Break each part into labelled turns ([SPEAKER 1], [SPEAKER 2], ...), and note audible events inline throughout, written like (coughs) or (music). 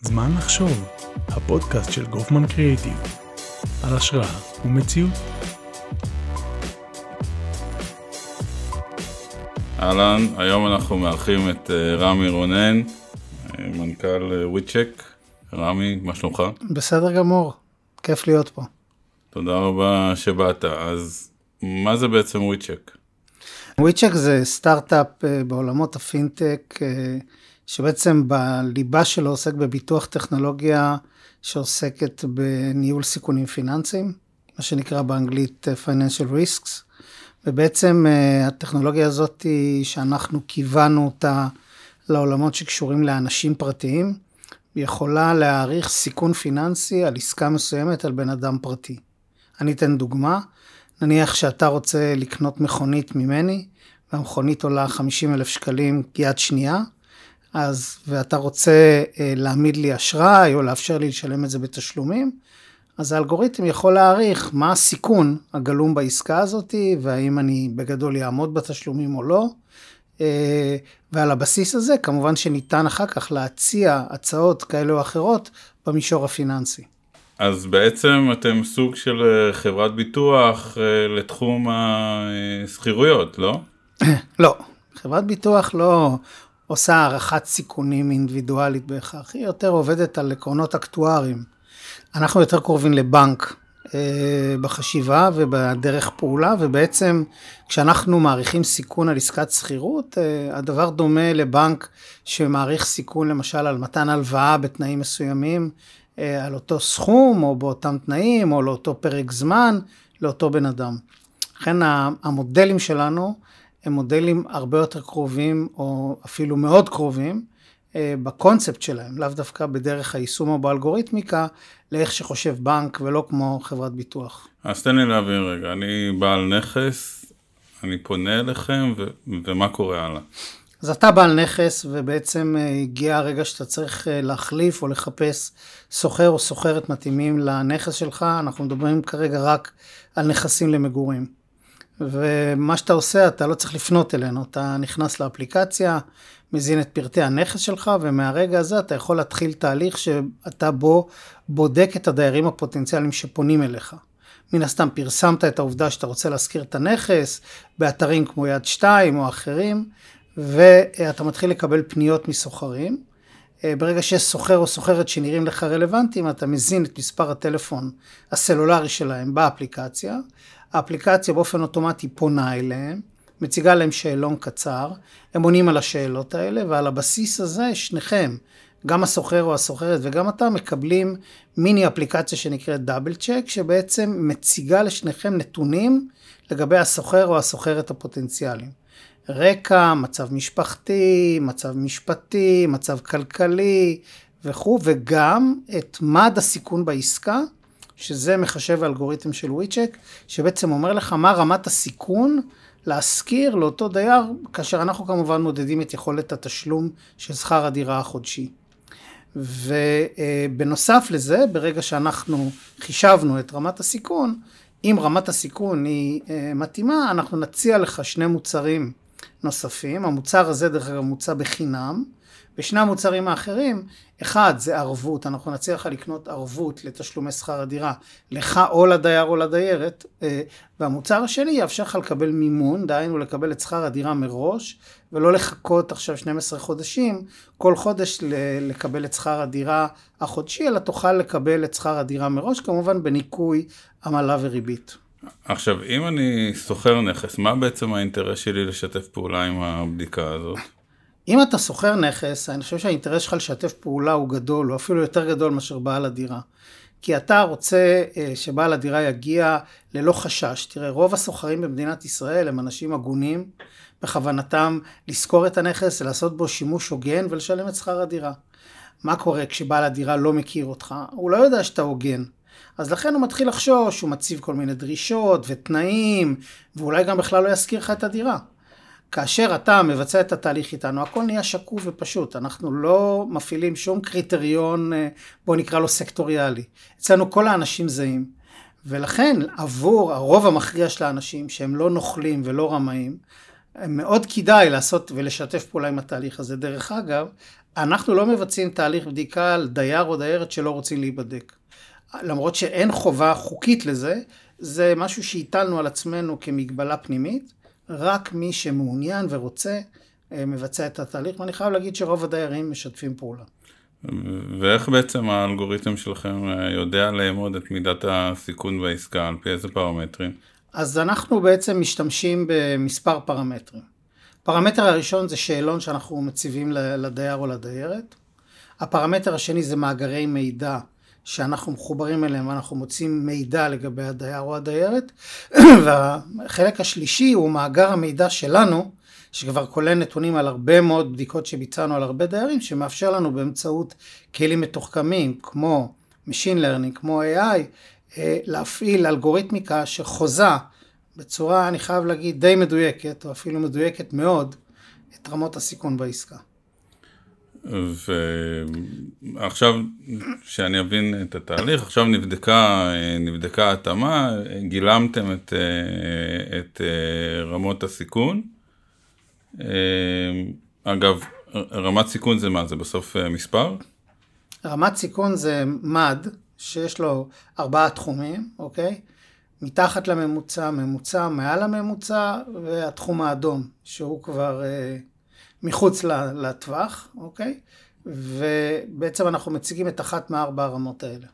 [SPEAKER 1] זמן לחשוב, הפודקאסט של גופמן קריאיטיב, על השראה ומציאות.
[SPEAKER 2] אהלן, היום אנחנו מארחים את אה, רמי רונן, אה, מנכ"ל אה, וויצ'ק. רמי, מה שלומך?
[SPEAKER 3] בסדר גמור, כיף להיות פה.
[SPEAKER 2] תודה רבה שבאת. אז מה זה בעצם וויצ'ק?
[SPEAKER 3] וויצ'ק זה סטארט-אפ בעולמות הפינטק, שבעצם בליבה שלו עוסק בביטוח טכנולוגיה שעוסקת בניהול סיכונים פיננסיים, מה שנקרא באנגלית Financial Risks. ובעצם הטכנולוגיה הזאת שאנחנו כיוונו אותה לעולמות שקשורים לאנשים פרטיים, היא יכולה להעריך סיכון פיננסי על עסקה מסוימת על בן אדם פרטי. אני אתן דוגמה, נניח שאתה רוצה לקנות מכונית ממני, והמכונית עולה 50 אלף שקלים יד שנייה, אז, ואתה רוצה אה, להעמיד לי אשראי או לאפשר לי לשלם את זה בתשלומים, אז האלגוריתם יכול להעריך מה הסיכון הגלום בעסקה הזאת, והאם אני בגדול אעמוד בתשלומים או לא. אה, ועל הבסיס הזה כמובן שניתן אחר כך להציע הצעות כאלה או אחרות במישור הפיננסי.
[SPEAKER 2] אז בעצם אתם סוג של אה, חברת ביטוח אה, לתחום השכירויות, לא? (coughs)
[SPEAKER 3] לא, חברת ביטוח לא עושה הערכת סיכונים אינדיבידואלית בהכרח, היא יותר עובדת על עקרונות אקטואריים. אנחנו יותר קרובים לבנק אה, בחשיבה ובדרך פעולה, ובעצם כשאנחנו מעריכים סיכון על עסקת שכירות, אה, הדבר דומה לבנק שמעריך סיכון למשל על מתן הלוואה בתנאים מסוימים, על אותו סכום או באותם תנאים או לאותו פרק זמן, לאותו בן אדם. לכן המודלים שלנו הם מודלים הרבה יותר קרובים או אפילו מאוד קרובים אה, בקונספט שלהם, לאו דווקא בדרך היישום או באלגוריתמיקה, לאיך שחושב בנק ולא כמו חברת ביטוח.
[SPEAKER 2] אז תן לי להבין רגע, אני בעל נכס, אני פונה אליכם, ו- ומה קורה הלאה?
[SPEAKER 3] אז אתה בעל נכס, ובעצם אה, הגיע הרגע שאתה צריך אה, להחליף או לחפש סוחר או סוחרת מתאימים לנכס שלך, אנחנו מדברים כרגע רק על נכסים למגורים. ומה שאתה עושה, אתה לא צריך לפנות אלינו, אתה נכנס לאפליקציה, מזין את פרטי הנכס שלך, ומהרגע הזה אתה יכול להתחיל תהליך שאתה בו בודק את הדיירים הפוטנציאליים שפונים אליך. מן הסתם פרסמת את העובדה שאתה רוצה להשכיר את הנכס באתרים כמו יד 2 או אחרים, ואתה מתחיל לקבל פניות מסוחרים. ברגע שיש סוחר או סוחרת שנראים לך רלוונטיים, אתה מזין את מספר הטלפון הסלולרי שלהם באפליקציה. האפליקציה באופן אוטומטי פונה אליהם, מציגה להם שאלון קצר, הם עונים על השאלות האלה, ועל הבסיס הזה שניכם, גם הסוחר או הסוחרת וגם אתה, מקבלים מיני אפליקציה שנקראת דאבל צ'ק, שבעצם מציגה לשניכם נתונים לגבי הסוחר או הסוחרת הפוטנציאליים. רקע, מצב משפחתי, מצב משפטי, מצב כלכלי וכו', וגם את מד הסיכון בעסקה, שזה מחשב האלגוריתם של וויצ'ק, שבעצם אומר לך מה רמת הסיכון להשכיר לאותו דייר, כאשר אנחנו כמובן מודדים את יכולת התשלום של שכר הדירה החודשי. ובנוסף לזה, ברגע שאנחנו חישבנו את רמת הסיכון, אם רמת הסיכון היא אה, מתאימה, אנחנו נציע לך שני מוצרים נוספים. המוצר הזה, דרך אגב, מוצע בחינם. ושני המוצרים האחרים, אחד זה ערבות, אנחנו נציע לך לקנות ערבות לתשלומי שכר הדירה, לך או לדייר או לדיירת, אה, והמוצר השני יאפשר לך לקבל מימון, דהיינו לקבל את שכר הדירה מראש, ולא לחכות עכשיו 12 חודשים, כל חודש לקבל את שכר הדירה החודשי, אלא תוכל לקבל את שכר הדירה מראש, כמובן בניכוי עמלה וריבית.
[SPEAKER 2] עכשיו, אם אני שוכר נכס, מה בעצם האינטרס שלי לשתף פעולה עם הבדיקה הזאת?
[SPEAKER 3] אם אתה שוכר נכס, אני חושב שהאינטרס שלך לשתף פעולה הוא גדול, הוא אפילו יותר גדול מאשר בעל הדירה. כי אתה רוצה אה, שבעל הדירה יגיע ללא חשש. תראה, רוב הסוחרים במדינת ישראל הם אנשים הגונים, בכוונתם לשכור את הנכס, לעשות בו שימוש הוגן ולשלם את שכר הדירה. מה קורה כשבעל הדירה לא מכיר אותך? הוא לא יודע שאתה הוגן. אז לכן הוא מתחיל לחשוש, הוא מציב כל מיני דרישות ותנאים, ואולי גם בכלל לא ישכיר לך את הדירה. כאשר אתה מבצע את התהליך איתנו, הכל נהיה שקוף ופשוט. אנחנו לא מפעילים שום קריטריון, אה, בוא נקרא לו סקטוריאלי. אצלנו כל האנשים זהים. ולכן עבור הרוב המכריע של האנשים שהם לא נוכלים ולא רמאים, מאוד כדאי לעשות ולשתף פעולה עם התהליך הזה. דרך אגב, אנחנו לא מבצעים תהליך בדיקה על דייר או דיירת שלא רוצים להיבדק. למרות שאין חובה חוקית לזה, זה משהו שהטלנו על עצמנו כמגבלה פנימית, רק מי שמעוניין ורוצה אה, מבצע את התהליך, ואני חייב להגיד שרוב הדיירים משתפים פעולה.
[SPEAKER 2] ואיך בעצם האלגוריתם שלכם אה, יודע לאמוד את מידת הסיכון בעסקה, על פי איזה פרמטרים?
[SPEAKER 3] אז אנחנו בעצם משתמשים במספר פרמטרים. הפרמטר הראשון זה שאלון שאנחנו מציבים לדייר או לדיירת. הפרמטר השני זה מאגרי מידע שאנחנו מחוברים אליהם ואנחנו מוצאים מידע לגבי הדייר או הדיירת. (clears throat) והחלק השלישי הוא מאגר המידע שלנו, שכבר כולל נתונים על הרבה מאוד בדיקות שביצענו על הרבה דיירים, שמאפשר לנו באמצעות כלים מתוחכמים כמו Machine Learning, כמו AI, אה, להפעיל אלגוריתמיקה שחוזה בצורה, אני חייב להגיד, די מדויקת, או אפילו מדויקת מאוד, את רמות הסיכון בעסקה.
[SPEAKER 2] ועכשיו, שאני אבין את התהליך, עכשיו נבדקה, נבדקה התאמה, גילמתם את, את רמות הסיכון. אגב, רמת סיכון זה מה? זה בסוף מספר?
[SPEAKER 3] רמת סיכון זה מד שיש לו ארבעה תחומים, אוקיי? מתחת לממוצע, ממוצע, מעל הממוצע, והתחום האדום, שהוא כבר אה, מחוץ לטווח, אוקיי? ובעצם אנחנו מציגים את אחת מארבע הרמות האלה.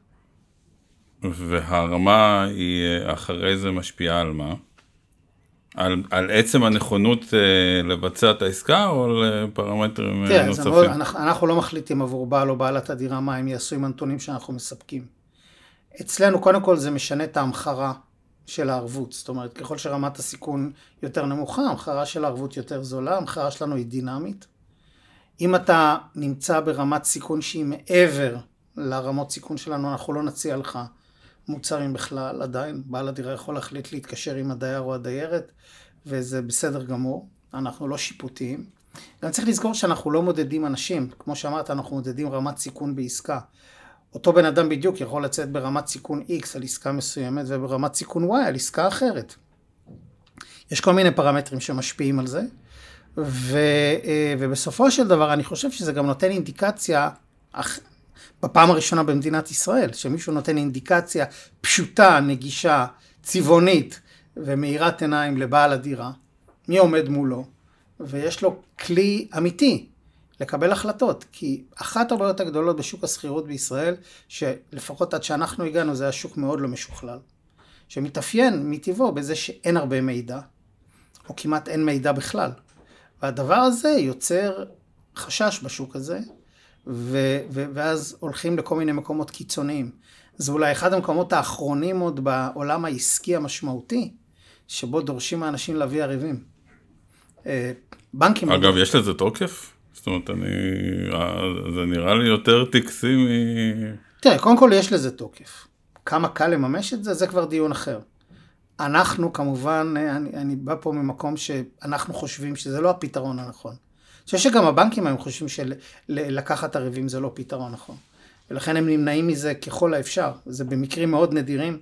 [SPEAKER 2] והרמה היא אה, אחרי זה משפיעה על מה? על, על עצם הנכונות אה, לבצע את העסקה או על אה, פרמטרים
[SPEAKER 3] תראה,
[SPEAKER 2] נוספים?
[SPEAKER 3] תראה, אנחנו, אנחנו לא מחליטים עבור בעל או בעלת הדירה מה הם יעשו עם הנתונים שאנחנו מספקים. אצלנו קודם כל זה משנה את ההמחרה של הערבות, זאת אומרת ככל שרמת הסיכון יותר נמוכה, המחרה של הערבות יותר זולה, המחרה שלנו היא דינמית. אם אתה נמצא ברמת סיכון שהיא מעבר לרמות סיכון שלנו, אנחנו לא נציע לך מוצרים בכלל, עדיין בעל הדירה יכול להחליט להתקשר עם הדייר או הדיירת, וזה בסדר גמור, אנחנו לא שיפוטיים. גם צריך לזכור שאנחנו לא מודדים אנשים, כמו שאמרת, אנחנו מודדים רמת סיכון בעסקה. אותו בן אדם בדיוק יכול לצאת ברמת סיכון X על עסקה מסוימת וברמת סיכון Y על עסקה אחרת. יש כל מיני פרמטרים שמשפיעים על זה, ו, אה, ובסופו של דבר אני חושב שזה גם נותן אינדיקציה, בפעם הראשונה במדינת ישראל, שמישהו נותן אינדיקציה פשוטה, נגישה, צבעונית ומאירת עיניים לבעל הדירה, מי עומד מולו, ויש לו כלי אמיתי לקבל החלטות, כי אחת הבעיות הגדולות בשוק השכירות בישראל, שלפחות עד שאנחנו הגענו זה היה שוק מאוד לא משוכלל, שמתאפיין מטבעו בזה שאין הרבה מידע, או כמעט אין מידע בכלל. והדבר הזה יוצר חשש בשוק הזה, ו- ו- ואז הולכים לכל מיני מקומות קיצוניים. זה אולי אחד המקומות האחרונים עוד בעולם העסקי המשמעותי, שבו דורשים האנשים להביא עריבים. אה, בנקים...
[SPEAKER 2] אגב, יש לזה תוקף? זאת אומרת, אני, זה נראה לי יותר טקסי מ...
[SPEAKER 3] תראה, קודם כל יש לזה תוקף. כמה קל לממש את זה, זה כבר דיון אחר. אנחנו כמובן, אני, אני בא פה ממקום שאנחנו חושבים שזה לא הפתרון הנכון. אני חושב שגם הבנקים היום חושבים שלקחת ערבים זה לא פתרון נכון. ולכן הם נמנעים מזה ככל האפשר. זה במקרים מאוד נדירים.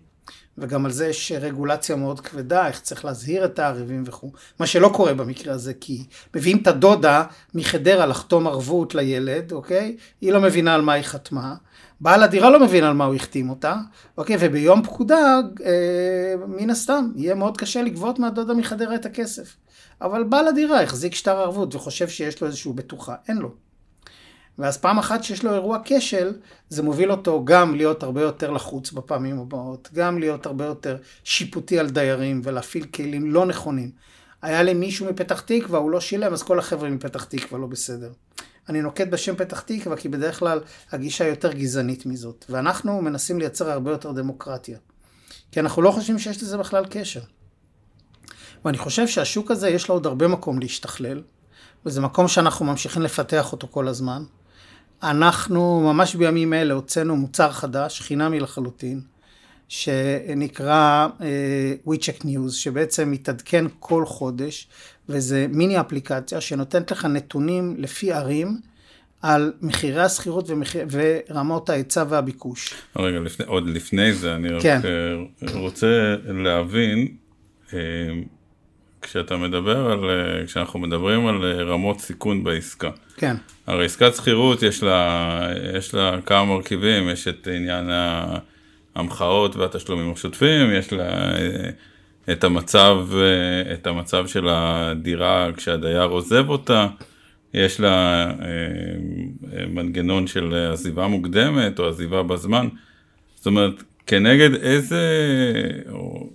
[SPEAKER 3] וגם על זה יש רגולציה מאוד כבדה, איך צריך להזהיר את הערבים וכו', מה שלא קורה במקרה הזה, כי מביאים את הדודה מחדרה לחתום ערבות לילד, אוקיי? היא לא מבינה על מה היא חתמה, בעל הדירה לא מבין על מה הוא החתים אותה, אוקיי? וביום פקודה, אה, מן הסתם, יהיה מאוד קשה לגבות מהדודה מחדרה את הכסף. אבל בעל הדירה החזיק שטר ערבות וחושב שיש לו איזושהי בטוחה, אין לו. ואז פעם אחת שיש לו אירוע כשל, זה מוביל אותו גם להיות הרבה יותר לחוץ בפעמים הבאות, גם להיות הרבה יותר שיפוטי על דיירים ולהפעיל כלים לא נכונים. היה לי מישהו מפתח תקווה, הוא לא שילם, אז כל החבר'ה מפתח תקווה לא בסדר. אני נוקט בשם פתח תקווה כי בדרך כלל הגישה יותר גזענית מזאת, ואנחנו מנסים לייצר הרבה יותר דמוקרטיה. כי אנחנו לא חושבים שיש לזה בכלל קשר. ואני חושב שהשוק הזה יש לו עוד הרבה מקום להשתכלל, וזה מקום שאנחנו ממשיכים לפתח אותו כל הזמן. אנחנו ממש בימים אלה הוצאנו מוצר חדש, חינמי לחלוטין, שנקרא uh, WeCheck News, שבעצם מתעדכן כל חודש, וזה מיני אפליקציה שנותנת לך נתונים לפי ערים. על מחירי השכירות ומחיר... ורמות ההיצע והביקוש.
[SPEAKER 2] רגע, לפני, עוד לפני זה, אני כן. רק אה, רוצה להבין, אה, כשאתה מדבר על, אה, כשאנחנו מדברים על אה, רמות סיכון בעסקה.
[SPEAKER 3] כן.
[SPEAKER 2] הרי עסקת שכירות יש לה, יש לה כמה מרכיבים, יש את עניין ההמחאות והתשלומים השוטפים, יש לה את המצב, את המצב של הדירה כשהדייר עוזב אותה, יש לה מנגנון של עזיבה מוקדמת או עזיבה בזמן. זאת אומרת, כנגד איזה, או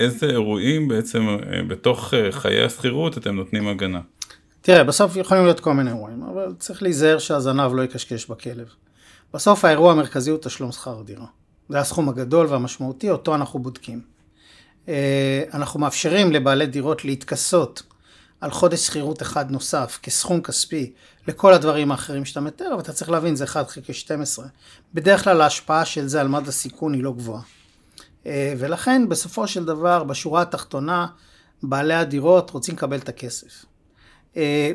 [SPEAKER 2] איזה אירועים בעצם אה, בתוך אה, חיי השכירות אתם נותנים הגנה?
[SPEAKER 3] תראה, בסוף יכולים להיות כל מיני אירועים, אבל צריך להיזהר שהזנב לא יקשקש בכלב. בסוף האירוע המרכזי הוא תשלום שכר דירה. זה הסכום הגדול והמשמעותי, אותו אנחנו בודקים. אה, אנחנו מאפשרים לבעלי דירות להתכסות על חודש שכירות אחד נוסף כסכום כספי לכל הדברים האחרים שאתה מתאר, אבל אתה צריך להבין, זה 1 חלקי 12. בדרך כלל ההשפעה של זה על מד הסיכון היא לא גבוהה. אה, ולכן בסופו של דבר, בשורה התחתונה, בעלי הדירות רוצים לקבל את הכסף. אה,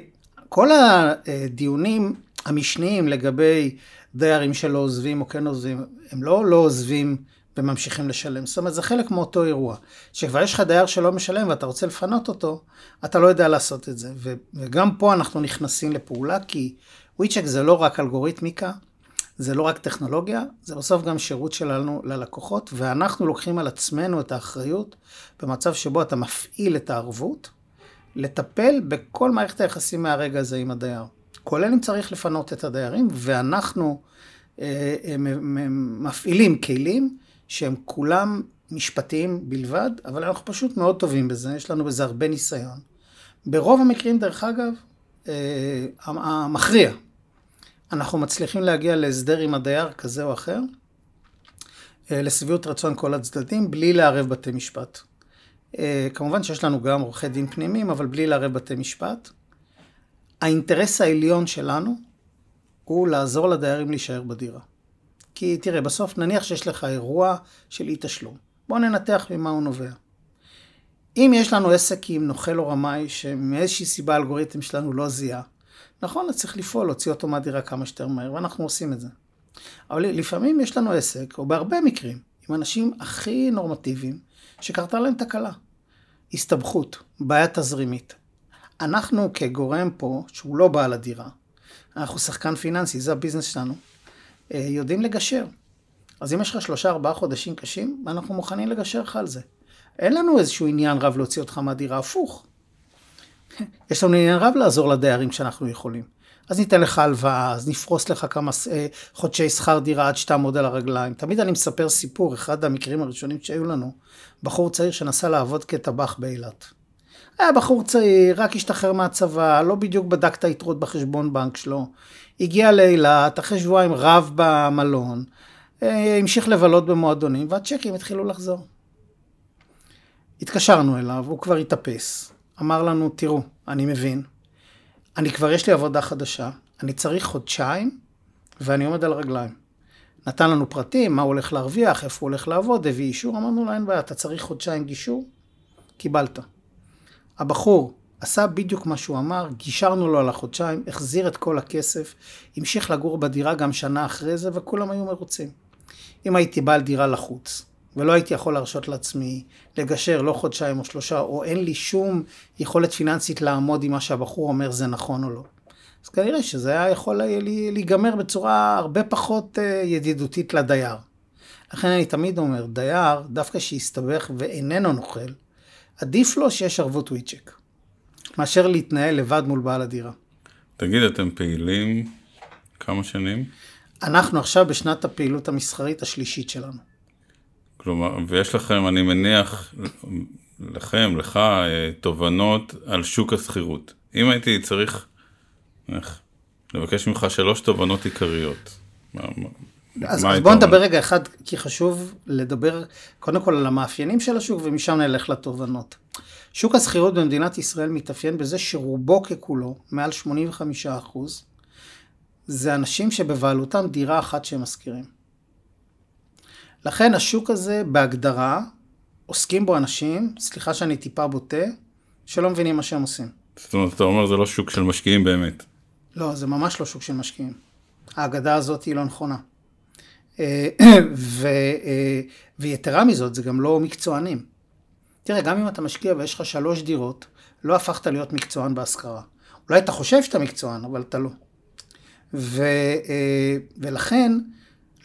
[SPEAKER 3] כל הדיונים המשניים לגבי דיירים שלא עוזבים או כן עוזבים, הם לא לא עוזבים וממשיכים לשלם. זאת אומרת, זה חלק מאותו אירוע. שכבר יש לך דייר שלא משלם ואתה רוצה לפנות אותו, אתה לא יודע לעשות את זה. וגם פה אנחנו נכנסים לפעולה, כי וויצ'ק זה לא רק אלגוריתמיקה, זה לא רק טכנולוגיה, זה בסוף גם שירות שלנו ללקוחות, ואנחנו לוקחים על עצמנו את האחריות במצב שבו אתה מפעיל את הערבות, לטפל בכל מערכת היחסים מהרגע הזה עם הדייר. כולל אם צריך לפנות את הדיירים, ואנחנו אה, אה, מפעילים כלים שהם כולם משפטיים בלבד, אבל אנחנו פשוט מאוד טובים בזה, יש לנו בזה הרבה ניסיון. ברוב המקרים, דרך אגב, אה, המכריע, אנחנו מצליחים להגיע להסדר עם הדייר כזה או אחר, אה, לשביעות רצון כל הצדדים, בלי לערב בתי משפט. אה, כמובן שיש לנו גם עורכי דין פנימיים, אבל בלי לערב בתי משפט. האינטרס העליון שלנו הוא לעזור לדיירים להישאר בדירה. כי תראה, בסוף נניח שיש לך אירוע של אי תשלום. בוא ננתח ממה הוא נובע. אם יש לנו עסק עם נוכל או רמאי שמאיזושהי סיבה האלגוריתם שלנו לא זיהה, נכון, אז צריך לפעול, להוציא אותו מהדירה כמה שיותר מהר, ואנחנו עושים את זה. אבל לפעמים יש לנו עסק, או בהרבה מקרים, עם אנשים הכי נורמטיביים, שקרתה להם תקלה. הסתבכות, בעיה תזרימית. אנחנו כגורם פה, שהוא לא בעל הדירה, אנחנו שחקן פיננסי, זה הביזנס שלנו, אה, יודעים לגשר. אז אם יש לך שלושה ארבעה חודשים קשים, אנחנו מוכנים לגשר לך על זה. אין לנו איזשהו עניין רב להוציא אותך מהדירה, הפוך. יש לנו עניין רב לעזור לדיירים כשאנחנו יכולים. אז ניתן לך הלוואה, אז נפרוס לך כמה אה, חודשי שכר דירה עד שאתה עמוד על הרגליים. תמיד אני מספר סיפור, אחד המקרים הראשונים שהיו לנו, בחור צעיר שנסע לעבוד כטבח באילת. היה בחור צעיר, רק השתחרר מהצבא, לא בדיוק בדק את היתרות בחשבון בנק שלו. הגיע לאילת, אחרי שבועיים רב במלון, אה, המשיך לבלות במועדונים, והצ'קים התחילו לחזור. התקשרנו אליו, הוא כבר התאפס. אמר לנו, תראו, אני מבין, אני כבר יש לי עבודה חדשה, אני צריך חודשיים, ואני עומד על הרגליים. נתן לנו פרטים, מה הוא הולך להרוויח, איפה הוא הולך לעבוד, הביא אישור, אמרנו לו, אין בעיה, אתה צריך חודשיים גישור? קיבלת. הבחור עשה בדיוק מה שהוא אמר, גישרנו לו על החודשיים, החזיר את כל הכסף, המשיך לגור בדירה גם שנה אחרי זה, וכולם היו מרוצים. אם הייתי בעל דירה לחוץ, ולא הייתי יכול להרשות לעצמי לגשר לא חודשיים או שלושה, או אין לי שום יכולת פיננסית לעמוד עם מה שהבחור אומר זה נכון או לא. אז כנראה שזה היה יכול להיגמר בצורה הרבה פחות אה, ידידותית לדייר. לכן אני תמיד אומר, דייר, דווקא שיסתבך ואיננו נוכל, עדיף לו שיש ערבות וויצ'ק, מאשר להתנהל לבד מול בעל הדירה.
[SPEAKER 2] תגיד, אתם פעילים כמה שנים?
[SPEAKER 3] אנחנו עכשיו בשנת הפעילות המסחרית השלישית שלנו.
[SPEAKER 2] כלומר, ויש לכם, אני מניח, לכם, לך, אה, תובנות על שוק השכירות. אם הייתי צריך איך, לבקש ממך שלוש תובנות עיקריות.
[SPEAKER 3] אז, אז בוא נדבר רגע אחד, כי חשוב לדבר קודם כל על המאפיינים של השוק, ומשם נלך לתובנות. שוק השכירות במדינת ישראל מתאפיין בזה שרובו ככולו, מעל 85 אחוז, זה אנשים שבבעלותם דירה אחת שהם משכירים. לכן השוק הזה בהגדרה, עוסקים בו אנשים, סליחה שאני טיפה בוטה, שלא מבינים מה שהם עושים.
[SPEAKER 2] זאת אומרת, אתה אומר זה לא שוק של משקיעים באמת.
[SPEAKER 3] לא, זה ממש לא שוק של משקיעים. ההגדה הזאת היא לא נכונה. אה, ו, אה, ויתרה מזאת, זה גם לא מקצוענים. תראה, גם אם אתה משקיע ויש לך שלוש דירות, לא הפכת להיות מקצוען בהשכרה. אולי אתה חושב שאתה מקצוען, אבל אתה לא. ו, אה, ולכן,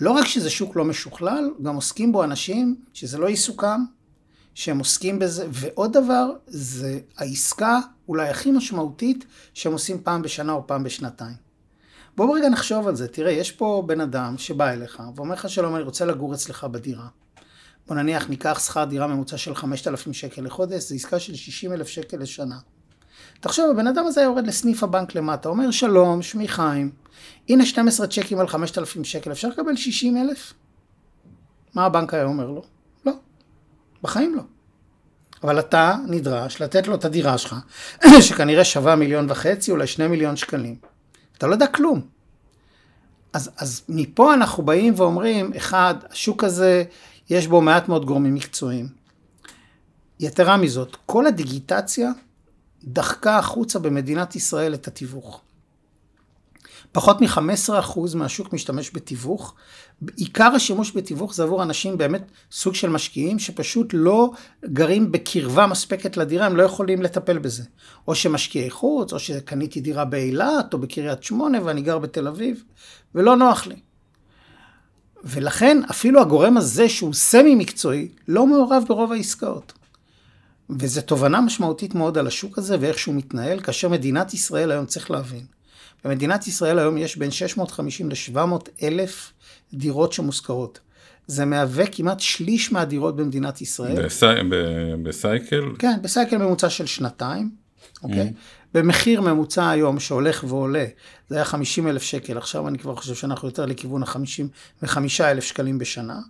[SPEAKER 3] לא רק שזה שוק לא משוכלל, גם עוסקים בו אנשים שזה לא עיסוקם, שהם עוסקים בזה, ועוד דבר, זה העסקה אולי הכי משמעותית שהם עושים פעם בשנה או פעם בשנתיים. בואו רגע נחשוב על זה. תראה, יש פה בן אדם שבא אליך ואומר לך שלום, אני רוצה לגור אצלך בדירה. בוא נניח ניקח שכר דירה ממוצע של 5,000 שקל לחודש, זו עסקה של 60,000 שקל לשנה. תחשוב, הבן אדם הזה יורד לסניף הבנק למטה, אומר שלום, שמי חיים, הנה 12 צ'קים על 5,000 שקל, אפשר לקבל 60,000? מה הבנק היה אומר לו? לא, בחיים לא. אבל אתה נדרש לתת לו את הדירה שלך, (coughs) שכנראה שווה מיליון וחצי, אולי שני מיליון שקלים. אתה לא יודע כלום. אז, אז מפה אנחנו באים ואומרים, אחד, השוק הזה, יש בו מעט מאוד גורמים מקצועיים. יתרה מזאת, כל הדיגיטציה דחקה החוצה במדינת ישראל את התיווך. פחות מ-15% מהשוק משתמש בתיווך. עיקר השימוש בתיווך זה עבור אנשים באמת סוג של משקיעים שפשוט לא גרים בקרבה מספקת לדירה, הם לא יכולים לטפל בזה. או שמשקיעי חוץ, או שקניתי דירה באילת, או בקריית שמונה ואני גר בתל אביב, ולא נוח לי. ולכן אפילו הגורם הזה שהוא סמי מקצועי לא מעורב ברוב העסקאות. וזו תובנה משמעותית מאוד על השוק הזה ואיך שהוא מתנהל, כאשר מדינת ישראל היום צריך להבין. במדינת ישראל היום יש בין 650 ל-700 אלף דירות שמושכרות. זה מהווה כמעט שליש מהדירות במדינת ישראל.
[SPEAKER 2] בסי... בסייקל?
[SPEAKER 3] כן, בסייקל ממוצע של שנתיים, אוקיי? Mm. במחיר ממוצע היום שהולך ועולה, זה היה 50 אלף שקל, עכשיו אני כבר חושב שאנחנו יותר לכיוון ה-55 אלף שקלים בשנה.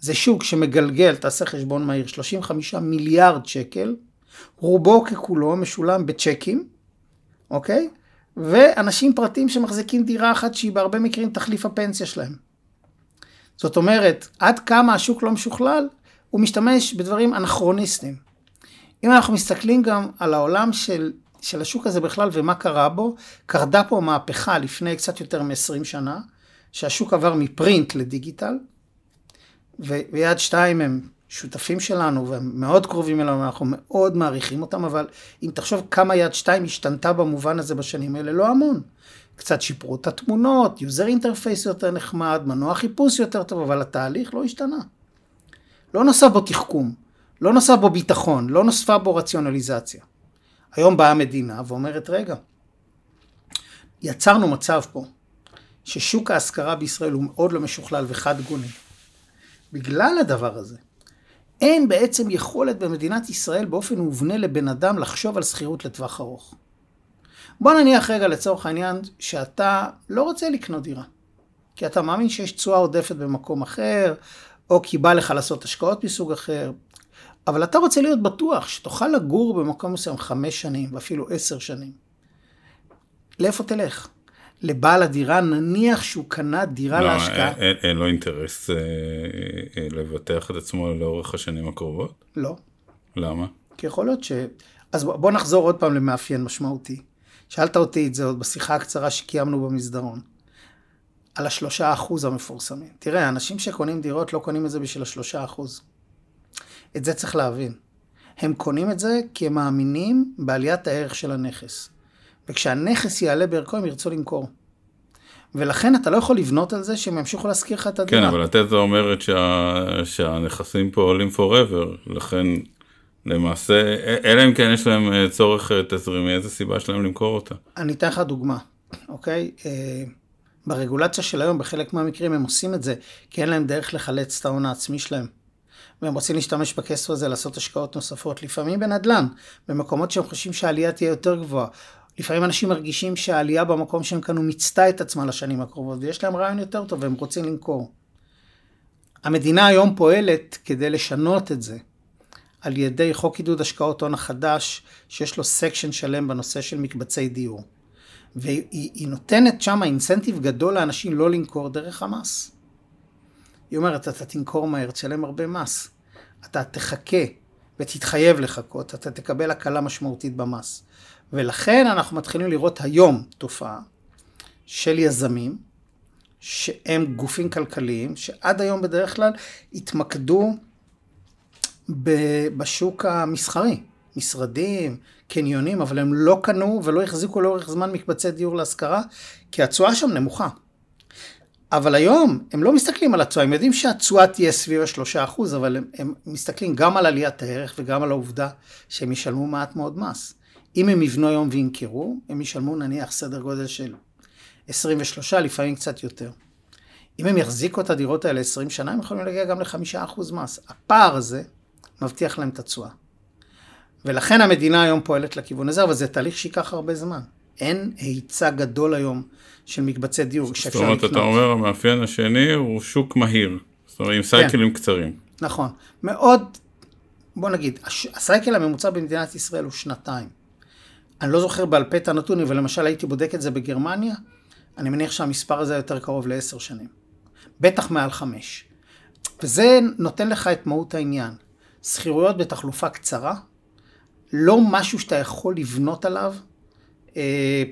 [SPEAKER 3] זה שוק שמגלגל, תעשה חשבון מהיר, 35 מיליארד שקל, רובו ככולו משולם בצ'קים, אוקיי? ואנשים פרטיים שמחזיקים דירה אחת שהיא בהרבה מקרים תחליף הפנסיה שלהם. זאת אומרת, עד כמה השוק לא משוכלל, הוא משתמש בדברים אנכרוניסטיים. אם אנחנו מסתכלים גם על העולם של, של השוק הזה בכלל ומה קרה בו, קרדה פה מהפכה לפני קצת יותר מ-20 שנה, שהשוק עבר מפרינט לדיגיטל, ויד שתיים הם שותפים שלנו והם מאוד קרובים אלינו, אנחנו מאוד מעריכים אותם, אבל אם תחשוב כמה יד שתיים השתנתה במובן הזה בשנים האלה, לא המון. קצת שיפרו את התמונות, user interface יותר נחמד, מנוע חיפוש יותר טוב, אבל התהליך לא השתנה. לא נוסף בו תחכום, לא נוסף בו ביטחון, לא נוספה בו רציונליזציה. היום באה המדינה ואומרת, רגע, יצרנו מצב פה, ששוק ההשכרה בישראל הוא מאוד לא משוכלל וחד גוני. בגלל הדבר הזה, אין בעצם יכולת במדינת ישראל באופן מובנה לבן אדם לחשוב על שכירות לטווח ארוך. בוא נניח רגע לצורך העניין שאתה לא רוצה לקנות דירה. כי אתה מאמין שיש תשואה עודפת במקום אחר, או כי בא לך לעשות השקעות מסוג אחר. אבל אתה רוצה להיות בטוח שתוכל לגור במקום מסוים חמש שנים ואפילו עשר שנים. לאיפה תלך? לבעל הדירה, נניח שהוא קנה דירה
[SPEAKER 2] לא,
[SPEAKER 3] להשקעה.
[SPEAKER 2] אין, אין, אין לו אינטרס אה, אה, לבטח את עצמו לאורך השנים הקרובות?
[SPEAKER 3] לא.
[SPEAKER 2] למה?
[SPEAKER 3] כי יכול להיות ש... אז בוא נחזור עוד פעם למאפיין משמעותי. שאלת אותי את זה עוד בשיחה הקצרה שקיימנו במסדרון. על השלושה אחוז המפורסמים. תראה, אנשים שקונים דירות לא קונים את זה בשביל השלושה אחוז. את זה צריך להבין. הם קונים את זה כי הם מאמינים בעליית הערך של הנכס. וכשהנכס יעלה בערכו הם ירצו למכור. ולכן אתה לא יכול לבנות על זה שהם ימשיכו להשכיר לך את הדירה.
[SPEAKER 2] כן, אבל התזה אומרת שה... שהנכסים פה עולים forever, לכן למעשה, אלא אם כן יש להם אה, צורך אה, תזרימי, איזה סיבה יש להם למכור אותה?
[SPEAKER 3] אני אתן לך דוגמה, אוקיי? אה, ברגולציה של היום, בחלק מהמקרים הם עושים את זה, כי אין להם דרך לחלץ את ההון העצמי שלהם. והם רוצים להשתמש בכסף הזה לעשות השקעות נוספות, לפעמים בנדל"ן, במקומות שהם חושבים שהעלייה תהיה יותר גבוהה. לפעמים אנשים מרגישים שהעלייה במקום שהם קנו מיצתה את עצמה לשנים הקרובות, ויש להם רעיון יותר טוב והם רוצים למכור. המדינה היום פועלת כדי לשנות את זה, על ידי חוק עידוד השקעות הון החדש, שיש לו section שלם בנושא של מקבצי דיור. והיא נותנת שם incentive גדול לאנשים לא למכור דרך המס. היא אומרת, אתה תמכור מהר, תשלם הרבה מס. אתה תחכה ותתחייב לחכות, אתה תקבל הקלה משמעותית במס. ולכן אנחנו מתחילים לראות היום תופעה של יזמים, שהם גופים כלכליים, שעד היום בדרך כלל התמקדו בשוק המסחרי. משרדים, קניונים, אבל הם לא קנו ולא החזיקו לאורך זמן מקבצי דיור להשכרה, כי התשואה שם נמוכה. אבל היום הם לא מסתכלים על התשואה, הם יודעים שהתשואה תהיה סביב השלושה אחוז, אבל הם, הם מסתכלים גם על עליית הערך וגם על העובדה שהם ישלמו מעט מאוד מס. אם הם יבנו היום וימכרו, הם ישלמו נניח סדר גודל של 23, לפעמים קצת יותר. אם הם יחזיקו את הדירות האלה 20 שנה, הם יכולים להגיע גם ל-5% מס. הפער הזה מבטיח להם את התשואה. ולכן המדינה היום פועלת לכיוון הזה, אבל זה תהליך שייקח הרבה זמן. אין היצע גדול היום של מקבצי דיור
[SPEAKER 2] זאת
[SPEAKER 3] שאפשר
[SPEAKER 2] אומרת,
[SPEAKER 3] לקנות.
[SPEAKER 2] אתה אומר, המאפיין השני הוא שוק מהיר. זאת אומרת, עם סייקלים קצרים.
[SPEAKER 3] נכון. מאוד, בוא נגיד, הסייקל הממוצע במדינת ישראל הוא שנתיים. אני לא זוכר בעל פה את הנתון, אבל למשל הייתי בודק את זה בגרמניה, אני מניח שהמספר הזה יותר קרוב לעשר שנים. בטח מעל חמש. וזה נותן לך את מהות העניין. שכירויות בתחלופה קצרה, לא משהו שאתה יכול לבנות עליו, אה,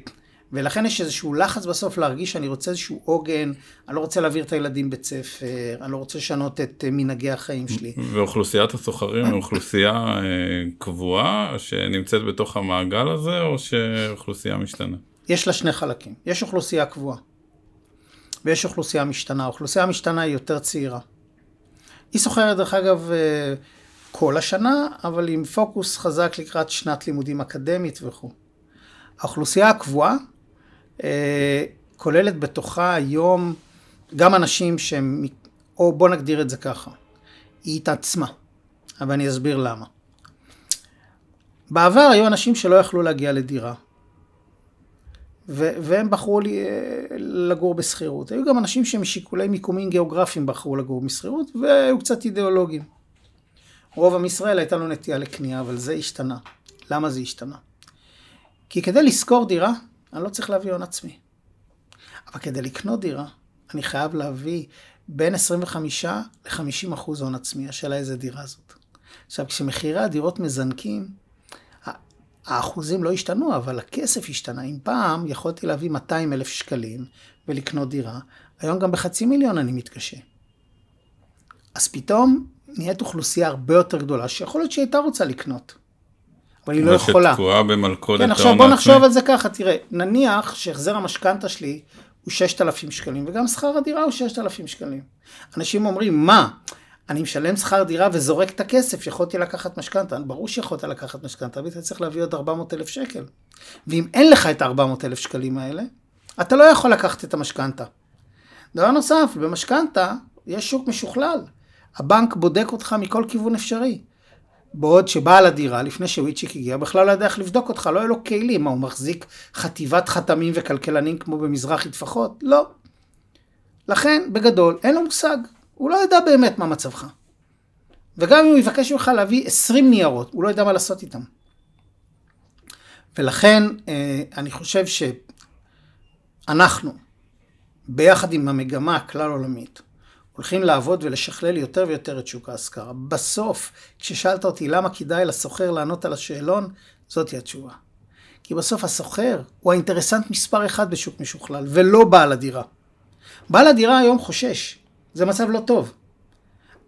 [SPEAKER 3] ולכן יש איזשהו לחץ בסוף להרגיש שאני רוצה איזשהו עוגן, אני לא רוצה להעביר את הילדים בית ספר, אני לא רוצה לשנות את אה, מנהגי החיים שלי.
[SPEAKER 2] ואוכלוסיית הסוחרים היא אוכלוסייה אה, קבועה שנמצאת בתוך המעגל הזה, או שאוכלוסייה משתנה?
[SPEAKER 3] יש לה שני חלקים. יש אוכלוסייה קבועה, ויש אוכלוסייה משתנה. האוכלוסייה המשתנה היא יותר צעירה. היא סוחרת, דרך אגב, אה, כל השנה, אבל עם פוקוס חזק לקראת שנת לימודים אקדמית וכו'. האוכלוסייה הקבועה כוללת בתוכה היום גם אנשים שהם, או בוא נגדיר את זה ככה, היא התעצמה, אבל אני אסביר למה. בעבר היו אנשים שלא יכלו להגיע לדירה, ו- והם בחרו לי, אה, לגור בשכירות. היו גם אנשים שמשיקולי מיקומים גיאוגרפיים בחרו לגור בשכירות, והיו קצת אידיאולוגים. רוב עם ישראל הייתה לו נטייה לקנייה, אבל זה השתנה. למה זה השתנה? כי כדי לשכור דירה, אני לא צריך להביא הון עצמי. אבל כדי לקנות דירה, אני חייב להביא בין 25 ל-50 אחוז הון עצמי. השאלה איזה דירה זאת. עכשיו, כשמחירי הדירות מזנקים, האחוזים לא השתנו, אבל הכסף השתנה. אם פעם יכולתי להביא 200 אלף שקלים ולקנות דירה, היום גם בחצי מיליון אני מתקשה. אז פתאום נהיית אוכלוסייה הרבה יותר גדולה, שיכול להיות שהיא הייתה רוצה לקנות, אבל היא לא יכולה.
[SPEAKER 2] ושתקועה במלכודת
[SPEAKER 3] כן,
[SPEAKER 2] ההון
[SPEAKER 3] עכשיו בוא נחשוב. על זה ככה, תראה, נניח שהחזר המשכנתה שלי הוא 6,000 שקלים, וגם שכר הדירה הוא 6,000 שקלים. אנשים אומרים, מה, אני משלם שכר דירה וזורק את הכסף, יכולתי לקחת משכנתה. ברור שיכולת לקחת משכנתה, אבל אתה צריך להביא עוד 400,000 שקל. ואם אין לך את ה-400,000 שקלים האלה, אתה לא יכול לקחת את המשכנתה. דבר נוסף, במשכנתה יש שוק משוכלל. הבנק בודק אותך מכל כיוון אפשרי. בעוד שבעל הדירה, לפני שוויצ'יק הגיע, בכלל לא יודע איך לבדוק אותך, לא היה לו כלים, מה הוא מחזיק חטיבת חתמים וכלכלנים כמו במזרחי טפחות? לא. לכן, בגדול, אין לו מושג, הוא לא יודע באמת מה מצבך. וגם אם הוא יבקש ממך להביא 20 ניירות, הוא לא יודע מה לעשות איתם. ולכן, אה, אני חושב שאנחנו, ביחד עם המגמה הכלל עולמית, הולכים לעבוד ולשכלל יותר ויותר את שוק ההשכרה. בסוף, כששאלת אותי למה כדאי לסוחר לענות על השאלון, זאתי התשובה. כי בסוף הסוחר הוא האינטרסנט מספר אחד בשוק משוכלל, ולא בעל הדירה. בעל הדירה היום חושש, זה מצב לא טוב.